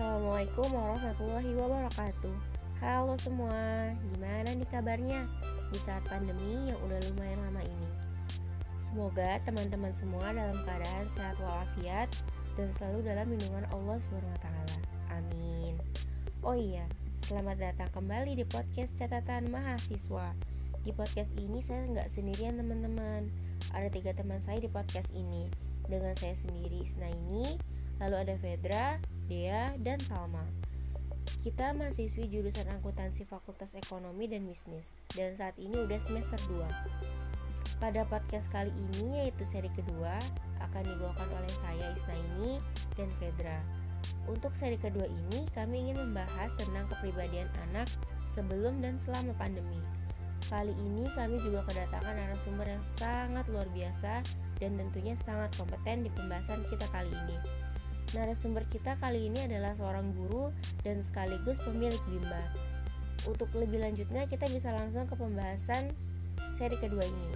Assalamualaikum warahmatullahi wabarakatuh. Halo semua, gimana nih kabarnya? Di saat pandemi yang udah lumayan lama ini? Semoga teman-teman semua dalam keadaan sehat walafiat dan selalu dalam lindungan Allah SWT Amin. Oh iya, selamat datang kembali di podcast catatan mahasiswa. Di podcast ini saya nggak sendirian teman-teman. Ada tiga teman saya di podcast ini. Dengan saya sendiri Snaini Lalu ada Fedra, Dea, dan Salma. Kita mahasiswi jurusan akuntansi Fakultas Ekonomi dan Bisnis dan saat ini udah semester 2. Pada podcast kali ini yaitu seri kedua akan dibawakan oleh saya Isnaini dan Fedra. Untuk seri kedua ini kami ingin membahas tentang kepribadian anak sebelum dan selama pandemi. Kali ini kami juga kedatangan narasumber yang sangat luar biasa dan tentunya sangat kompeten di pembahasan kita kali ini. Narasumber kita kali ini adalah seorang guru dan sekaligus pemilik Bimba. Untuk lebih lanjutnya kita bisa langsung ke pembahasan seri kedua ini.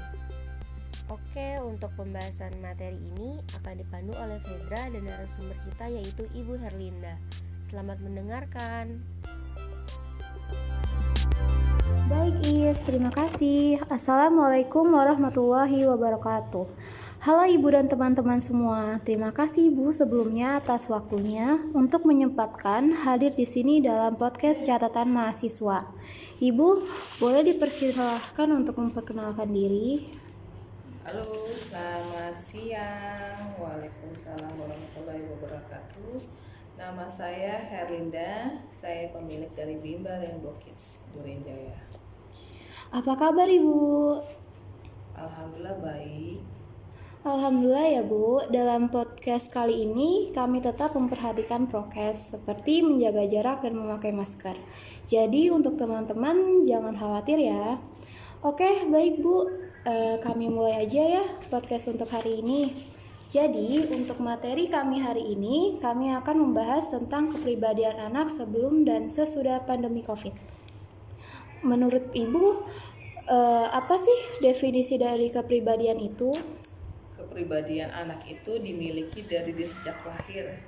Oke, untuk pembahasan materi ini akan dipandu oleh Fedra dan narasumber kita yaitu Ibu Herlinda. Selamat mendengarkan. Baik, Is. Terima kasih. Assalamualaikum warahmatullahi wabarakatuh. Halo Ibu dan teman-teman semua. Terima kasih Ibu sebelumnya atas waktunya untuk menyempatkan hadir di sini dalam podcast catatan mahasiswa. Ibu, boleh dipersilahkan untuk memperkenalkan diri? Halo, selamat siang. Waalaikumsalam warahmatullahi wabarakatuh. Nama saya Herlinda, saya pemilik dari Bimba Rainbow Kids Duren Jaya. Apa kabar Ibu? Alhamdulillah baik. Alhamdulillah ya Bu, dalam podcast kali ini kami tetap memperhatikan prokes seperti menjaga jarak dan memakai masker. Jadi untuk teman-teman jangan khawatir ya. Oke, baik Bu, e, kami mulai aja ya podcast untuk hari ini. Jadi untuk materi kami hari ini, kami akan membahas tentang kepribadian anak sebelum dan sesudah pandemi COVID. Menurut Ibu, e, apa sih definisi dari kepribadian itu? Kepribadian anak itu dimiliki dari dia sejak lahir.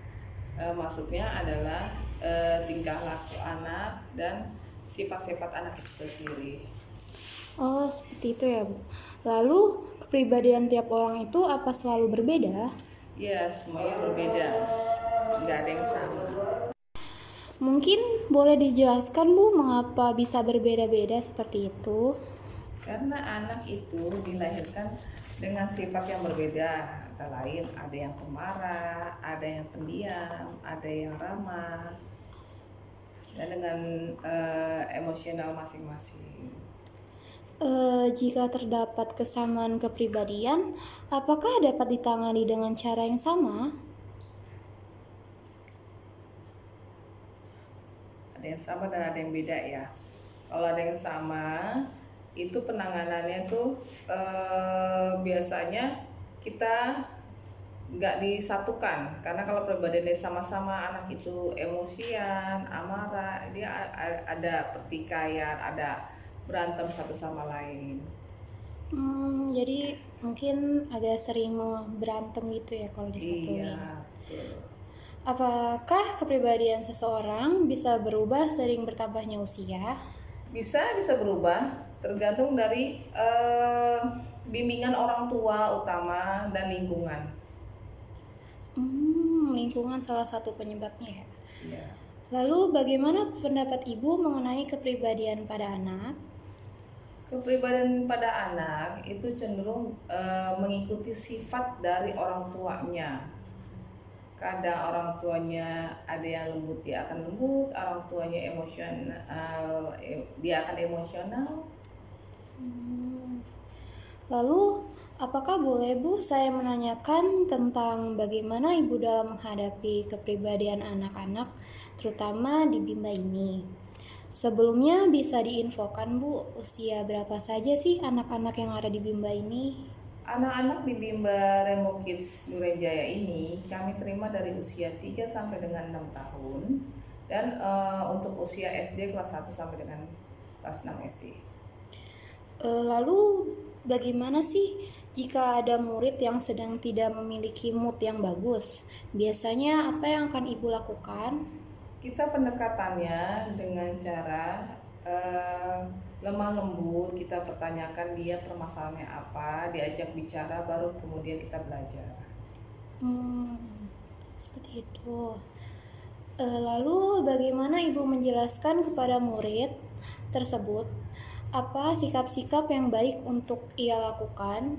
E, maksudnya adalah e, tingkah laku anak dan sifat-sifat anak itu sendiri. Oh, seperti itu ya, Bu. Lalu, kepribadian tiap orang itu apa selalu berbeda? Ya, semuanya berbeda. Nggak ada yang sama. Mungkin boleh dijelaskan, Bu, mengapa bisa berbeda-beda seperti itu? Karena anak itu dilahirkan dengan sifat yang berbeda antara lain ada yang pemarah ada yang pendiam ada yang ramah dan dengan uh, emosional masing-masing. Uh, jika terdapat kesamaan kepribadian apakah dapat ditangani dengan cara yang sama? Ada yang sama dan ada yang beda ya. Kalau ada yang sama itu penanganannya tuh eh, biasanya kita nggak disatukan karena kalau perbedaan sama-sama anak itu emosian, amarah, dia ada pertikaian, ada berantem satu sama lain. Hmm, jadi mungkin agak sering berantem gitu ya kalau disatuin. Iya, betul. Apakah kepribadian seseorang bisa berubah sering bertambahnya usia? Bisa, bisa berubah tergantung dari uh, bimbingan orang tua utama dan lingkungan. Hmm, lingkungan salah satu penyebabnya ya. Yeah. Lalu bagaimana pendapat ibu mengenai kepribadian pada anak? Kepribadian pada anak itu cenderung uh, mengikuti sifat dari orang tuanya kadang orang tuanya ada yang lembut dia akan lembut orang tuanya emosional dia akan emosional Hmm. Lalu, apakah boleh Bu saya menanyakan tentang bagaimana Ibu dalam menghadapi kepribadian anak-anak, terutama di Bimba ini? Sebelumnya bisa diinfokan Bu, usia berapa saja sih anak-anak yang ada di Bimba ini? Anak-anak di Bimba Remo Kids Jaya ini kami terima dari usia 3 sampai dengan 6 tahun dan uh, untuk usia SD kelas 1 sampai dengan kelas 6 SD. E, lalu bagaimana sih jika ada murid yang sedang tidak memiliki mood yang bagus? Biasanya apa yang akan ibu lakukan? kita pendekatannya dengan cara eh, lemah lembut kita pertanyakan dia permasalahannya apa diajak bicara baru kemudian kita belajar Hmm, seperti itu. Eh, lalu bagaimana ibu menjelaskan kepada murid tersebut apa sikap-sikap yang baik untuk ia lakukan?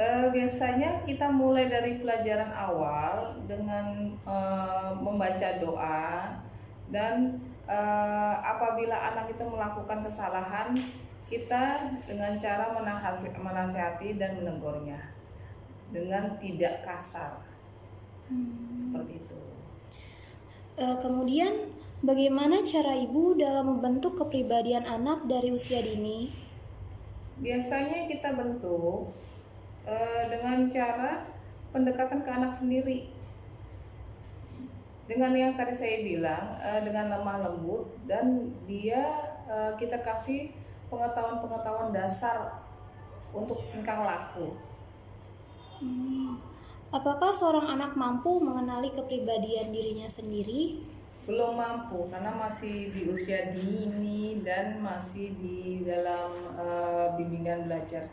Eh, biasanya kita mulai dari pelajaran awal dengan eh, membaca doa dan eh, apabila anak itu melakukan kesalahan kita dengan cara menasihati dan menegurnya dengan tidak kasar Hmm. seperti itu. Eh, kemudian bagaimana cara ibu dalam membentuk kepribadian anak dari usia dini? Biasanya kita bentuk eh, dengan cara pendekatan ke anak sendiri. Dengan yang tadi saya bilang, eh, dengan lemah lembut dan dia eh, kita kasih pengetahuan-pengetahuan dasar untuk tingkah laku. Hmm, apakah seorang anak mampu mengenali kepribadian dirinya sendiri? Belum mampu karena masih di usia dini dan masih di dalam eh, bimbingan belajar.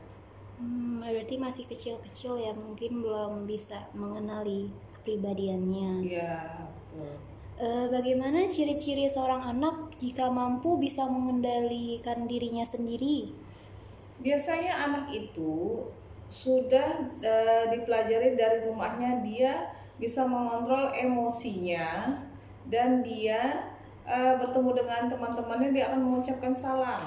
Hmm, berarti masih kecil-kecil ya, mungkin belum bisa mengenali kepribadiannya. Iya, betul. Eh, bagaimana ciri-ciri seorang anak jika mampu bisa mengendalikan dirinya sendiri? Biasanya anak itu sudah eh, dipelajari dari rumahnya dia bisa mengontrol emosinya dan dia eh, bertemu dengan teman-temannya dia akan mengucapkan salam.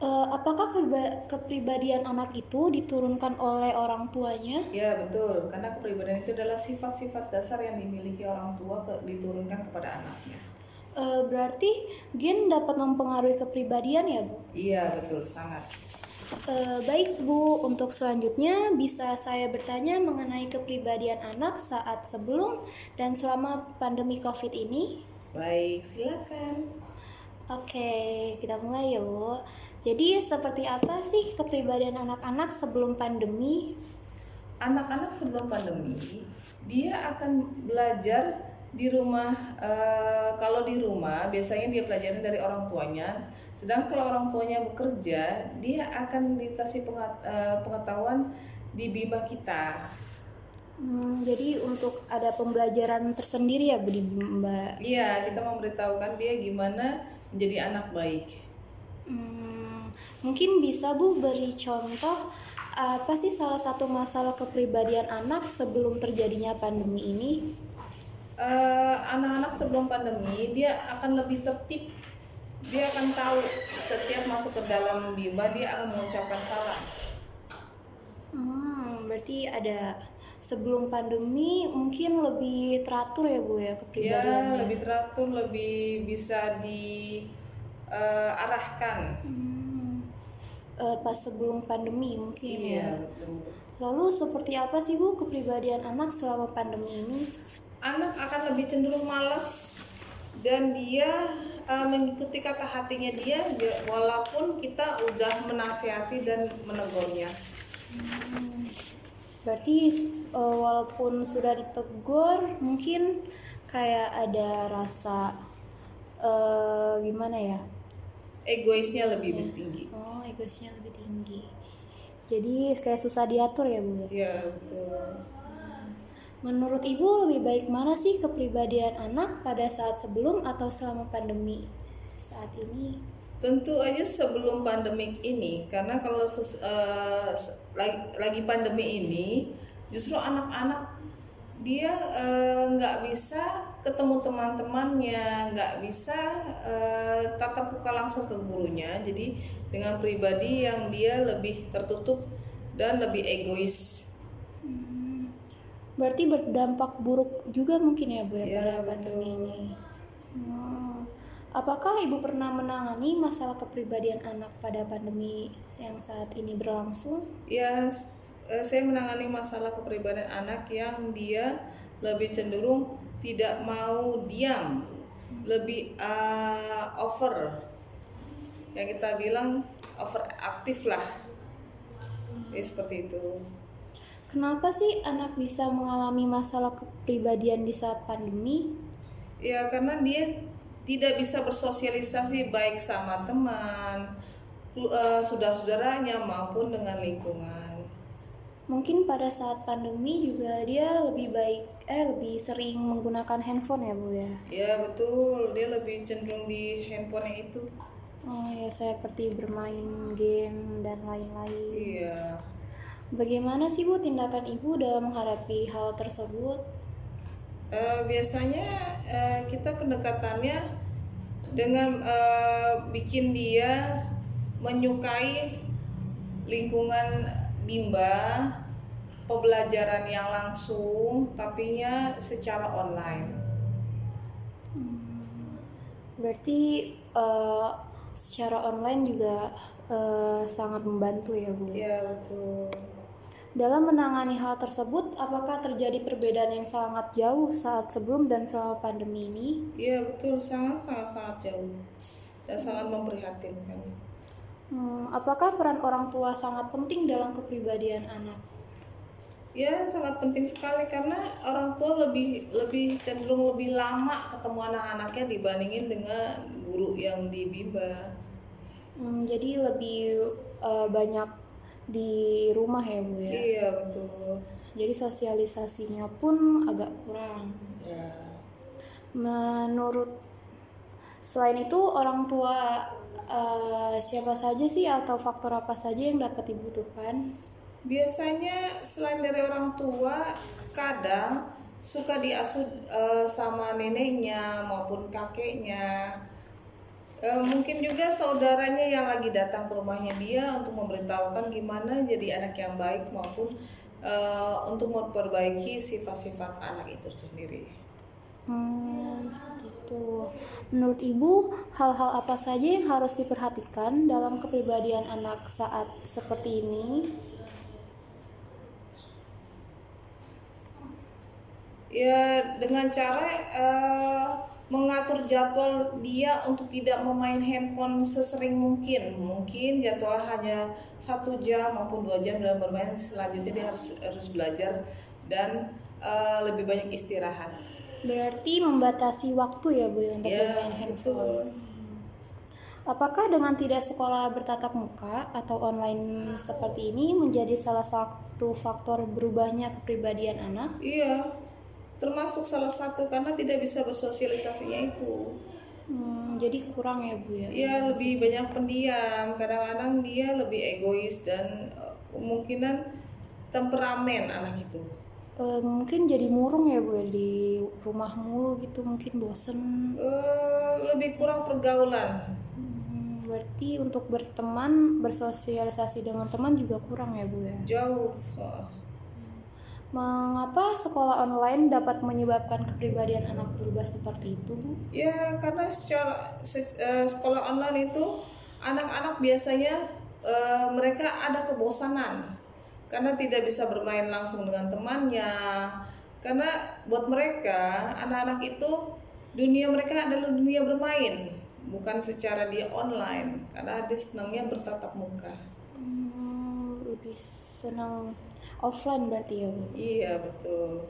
Eh, apakah kepriba- kepribadian anak itu diturunkan oleh orang tuanya? Ya betul, karena kepribadian itu adalah sifat-sifat dasar yang dimiliki orang tua ke- diturunkan kepada anaknya. Eh, berarti gen dapat mempengaruhi kepribadian ya, Bu? Iya betul, sangat. Eh, baik Bu, untuk selanjutnya bisa saya bertanya mengenai kepribadian anak saat sebelum dan selama pandemi COVID ini? Baik, silakan. Oke, kita mulai ya Bu. Jadi seperti apa sih kepribadian anak-anak sebelum pandemi? anak-anak sebelum pandemi dia akan belajar di rumah eh, kalau di rumah biasanya dia pelajarin dari orang tuanya sedang kalau orang tuanya bekerja dia akan dikasih eh, pengetahuan di bima kita Hmm, jadi untuk ada pembelajaran tersendiri ya Bu di Mbak. iya kita memberitahukan dia gimana menjadi anak baik Hmm, mungkin bisa Bu beri contoh apa sih salah satu masalah kepribadian anak sebelum terjadinya pandemi ini? Eh, anak-anak sebelum pandemi dia akan lebih tertib dia akan tahu setiap masuk ke dalam bima dia akan mengucapkan salam Hmm, berarti ada sebelum pandemi mungkin lebih teratur ya Bu ya ya kepribadiannya. lebih teratur lebih bisa diarahkan Hmm, eh, pas sebelum pandemi mungkin ya. iya betul Lalu seperti apa sih Bu kepribadian anak selama pandemi ini? anak akan lebih cenderung malas dan dia eh, mengikuti kata hatinya dia dia- walaupun kita udah menasihati dan menegurnya Berarti eh, walaupun sudah ditegur mungkin kayak ada rasa eh, gimana ya? egoisnya lebih tinggi Oh, egoisnya lebih tinggi. Jadi kayak susah diatur ya, Bu. ya betul Menurut Ibu lebih baik mana sih kepribadian anak pada saat sebelum atau selama pandemi? Saat ini Tentu aja sebelum pandemik ini, karena kalau se- lagi, pandemi ini, justru anak-anak dia eh, nggak bisa ketemu teman-temannya, nggak bisa eh, tatap muka langsung ke gurunya. Jadi dengan pribadi yang dia lebih tertutup dan lebih egois. Berarti berdampak buruk juga mungkin ya, Bu ya, Ya, pada pandemi ini. Hmm. Apakah Ibu pernah menangani masalah kepribadian anak pada pandemi yang saat ini berlangsung? Ya, saya menangani masalah kepribadian anak yang dia lebih cenderung tidak mau diam, lebih eh, over. Yang kita bilang overaktif lah. Ya, seperti itu. Kenapa sih anak bisa mengalami masalah kepribadian di saat pandemi? Ya karena dia tidak bisa bersosialisasi baik sama teman, uh, saudara-saudaranya maupun dengan lingkungan. Mungkin pada saat pandemi juga dia lebih baik eh lebih sering menggunakan handphone ya Bu ya. Ya betul, dia lebih cenderung di handphonenya itu. Oh ya seperti bermain game dan lain-lain. Iya. Bagaimana sih Bu tindakan Ibu dalam menghadapi hal tersebut? Uh, biasanya uh, kita pendekatannya dengan uh, bikin dia menyukai lingkungan bimba, pembelajaran yang langsung, tapi nya secara online. Hmm, berarti uh, secara online juga uh, sangat membantu ya Bu? Iya betul. Dalam menangani hal tersebut, apakah terjadi perbedaan yang sangat jauh saat sebelum dan selama pandemi ini? Iya betul, sangat sangat sangat jauh dan sangat memprihatinkan. Hmm, apakah peran orang tua sangat penting dalam kepribadian anak? Ya sangat penting sekali karena orang tua lebih lebih cenderung lebih lama ketemu anak-anaknya dibandingin dengan guru yang di bimbel. Hmm, jadi lebih uh, banyak di rumah ya bu ya? Iya betul. Jadi sosialisasinya pun agak kurang. Ya menurut selain itu orang tua uh, siapa saja sih atau faktor apa saja yang dapat dibutuhkan? Biasanya selain dari orang tua kadang suka diasuh uh, sama neneknya maupun kakeknya e, mungkin juga saudaranya yang lagi datang ke rumahnya dia untuk memberitahukan gimana jadi anak yang baik maupun e, untuk memperbaiki sifat-sifat anak itu sendiri. Hmm, seperti itu. Menurut ibu, hal-hal apa saja yang harus diperhatikan dalam kepribadian anak saat seperti ini? Ya, dengan cara uh, mengatur jadwal dia untuk tidak memain handphone sesering mungkin mungkin jadwal hanya satu jam maupun dua jam dalam bermain selanjutnya dia harus harus belajar dan uh, lebih banyak istirahat berarti membatasi waktu ya bu ya untuk ya, bermain handphone betul. Apakah dengan tidak sekolah bertatap muka atau online seperti ini menjadi salah satu faktor berubahnya kepribadian anak? Iya, termasuk salah satu karena tidak bisa bersosialisasinya itu. Hmm, jadi kurang ya bu ya? Iya lebih banyak pendiam. Kadang-kadang dia lebih egois dan uh, kemungkinan temperamen anak itu. Uh, mungkin jadi murung ya bu ya di rumah mulu gitu mungkin bosen. Uh, lebih kurang pergaulan. Hmm, berarti untuk berteman bersosialisasi dengan teman juga kurang ya bu ya? Jauh. Uh Mengapa sekolah online dapat menyebabkan kepribadian anak berubah seperti itu, Bu? Ya, karena secara uh, sekolah online itu anak-anak biasanya uh, mereka ada kebosanan karena tidak bisa bermain langsung dengan temannya. Karena buat mereka anak-anak itu dunia mereka adalah dunia bermain, bukan secara dia online karena dia senangnya bertatap muka. Hmm, lebih senang offline berarti ya Bu? Iya betul.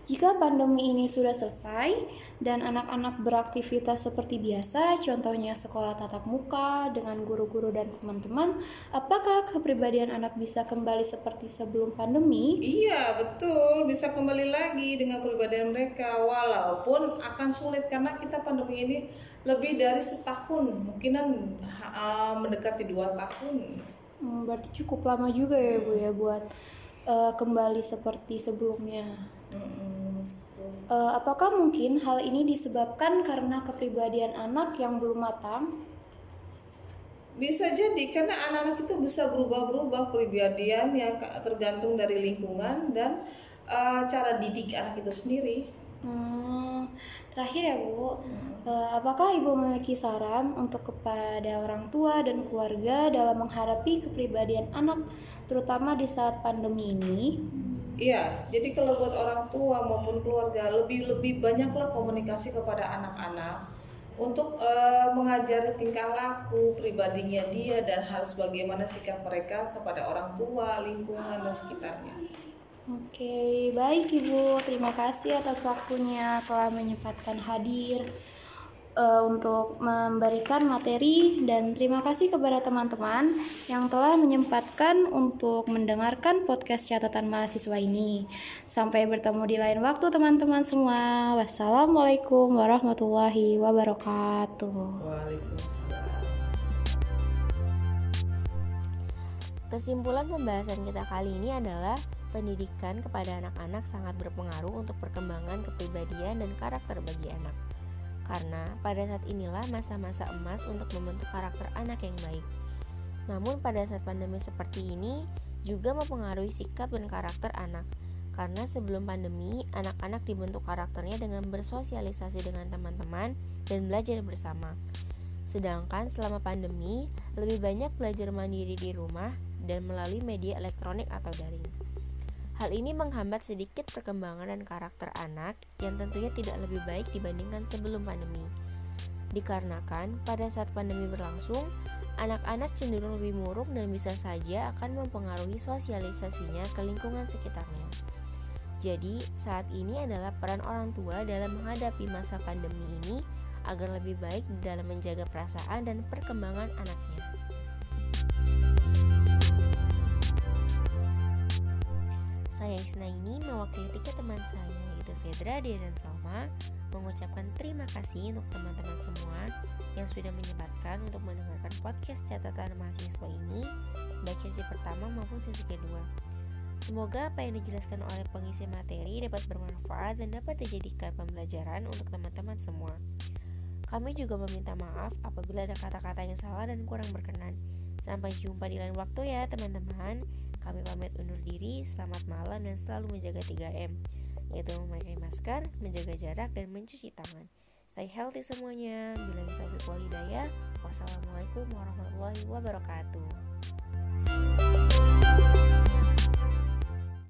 Jika pandemi ini sudah selesai dan anak-anak beraktivitas seperti biasa, contohnya sekolah tatap muka dengan guru-guru dan teman-teman, apakah kepribadian anak bisa kembali seperti sebelum pandemi? Iya, betul, bisa kembali lagi dengan kepribadian mereka walaupun akan sulit karena kita pandemi ini lebih dari setahun, mungkinan uh, mendekati dua tahun. Hmm, berarti cukup lama juga ya Bu ya buat uh, kembali seperti sebelumnya. Uh, apakah mungkin hal ini disebabkan karena kepribadian anak yang belum matang? Bisa jadi karena anak-anak itu bisa berubah-berubah kepribadian yang tergantung dari lingkungan dan uh, cara didik anak itu sendiri. Hmm, terakhir ya Bu, hmm. uh, apakah Ibu memiliki saran untuk kepada orang tua dan keluarga dalam menghadapi kepribadian anak, terutama di saat pandemi ini? Iya, jadi kalau buat orang tua maupun keluarga lebih lebih banyaklah komunikasi kepada anak-anak untuk uh, mengajari tingkah laku pribadinya dia dan harus bagaimana sikap mereka kepada orang tua, lingkungan dan sekitarnya. Oke, baik Ibu. Terima kasih atas waktunya telah menyempatkan hadir uh, untuk memberikan materi dan terima kasih kepada teman-teman yang telah menyempatkan untuk mendengarkan podcast catatan mahasiswa ini. Sampai bertemu di lain waktu teman-teman semua. Wassalamualaikum warahmatullahi wabarakatuh. Waalaikumsalam. Kesimpulan pembahasan kita kali ini adalah pendidikan kepada anak-anak sangat berpengaruh untuk perkembangan kepribadian dan karakter bagi anak. Karena pada saat inilah masa-masa emas untuk membentuk karakter anak yang baik. Namun pada saat pandemi seperti ini juga mempengaruhi sikap dan karakter anak. Karena sebelum pandemi, anak-anak dibentuk karakternya dengan bersosialisasi dengan teman-teman dan belajar bersama. Sedangkan selama pandemi, lebih banyak belajar mandiri di rumah dan melalui media elektronik atau daring. Hal ini menghambat sedikit perkembangan dan karakter anak yang tentunya tidak lebih baik dibandingkan sebelum pandemi. Dikarenakan pada saat pandemi berlangsung, anak-anak cenderung lebih muruk dan bisa saja akan mempengaruhi sosialisasinya ke lingkungan sekitarnya. Jadi, saat ini adalah peran orang tua dalam menghadapi masa pandemi ini agar lebih baik dalam menjaga perasaan dan perkembangan anaknya. Saya Isna ini mewakili tiga teman saya yaitu Fedra, Dia, dan Salma mengucapkan terima kasih untuk teman-teman semua yang sudah menyempatkan untuk mendengarkan podcast catatan mahasiswa ini baik sesi pertama maupun sesi kedua. Semoga apa yang dijelaskan oleh pengisi materi dapat bermanfaat dan dapat dijadikan pembelajaran untuk teman-teman semua. Kami juga meminta maaf apabila ada kata-kata yang salah dan kurang berkenan. Sampai jumpa di lain waktu ya teman-teman. Kami pamit undur diri, selamat malam dan selalu menjaga 3M yaitu memakai masker, menjaga jarak, dan mencuci tangan. Stay healthy semuanya. Bila kita wal hidayah. Wassalamualaikum warahmatullahi wabarakatuh.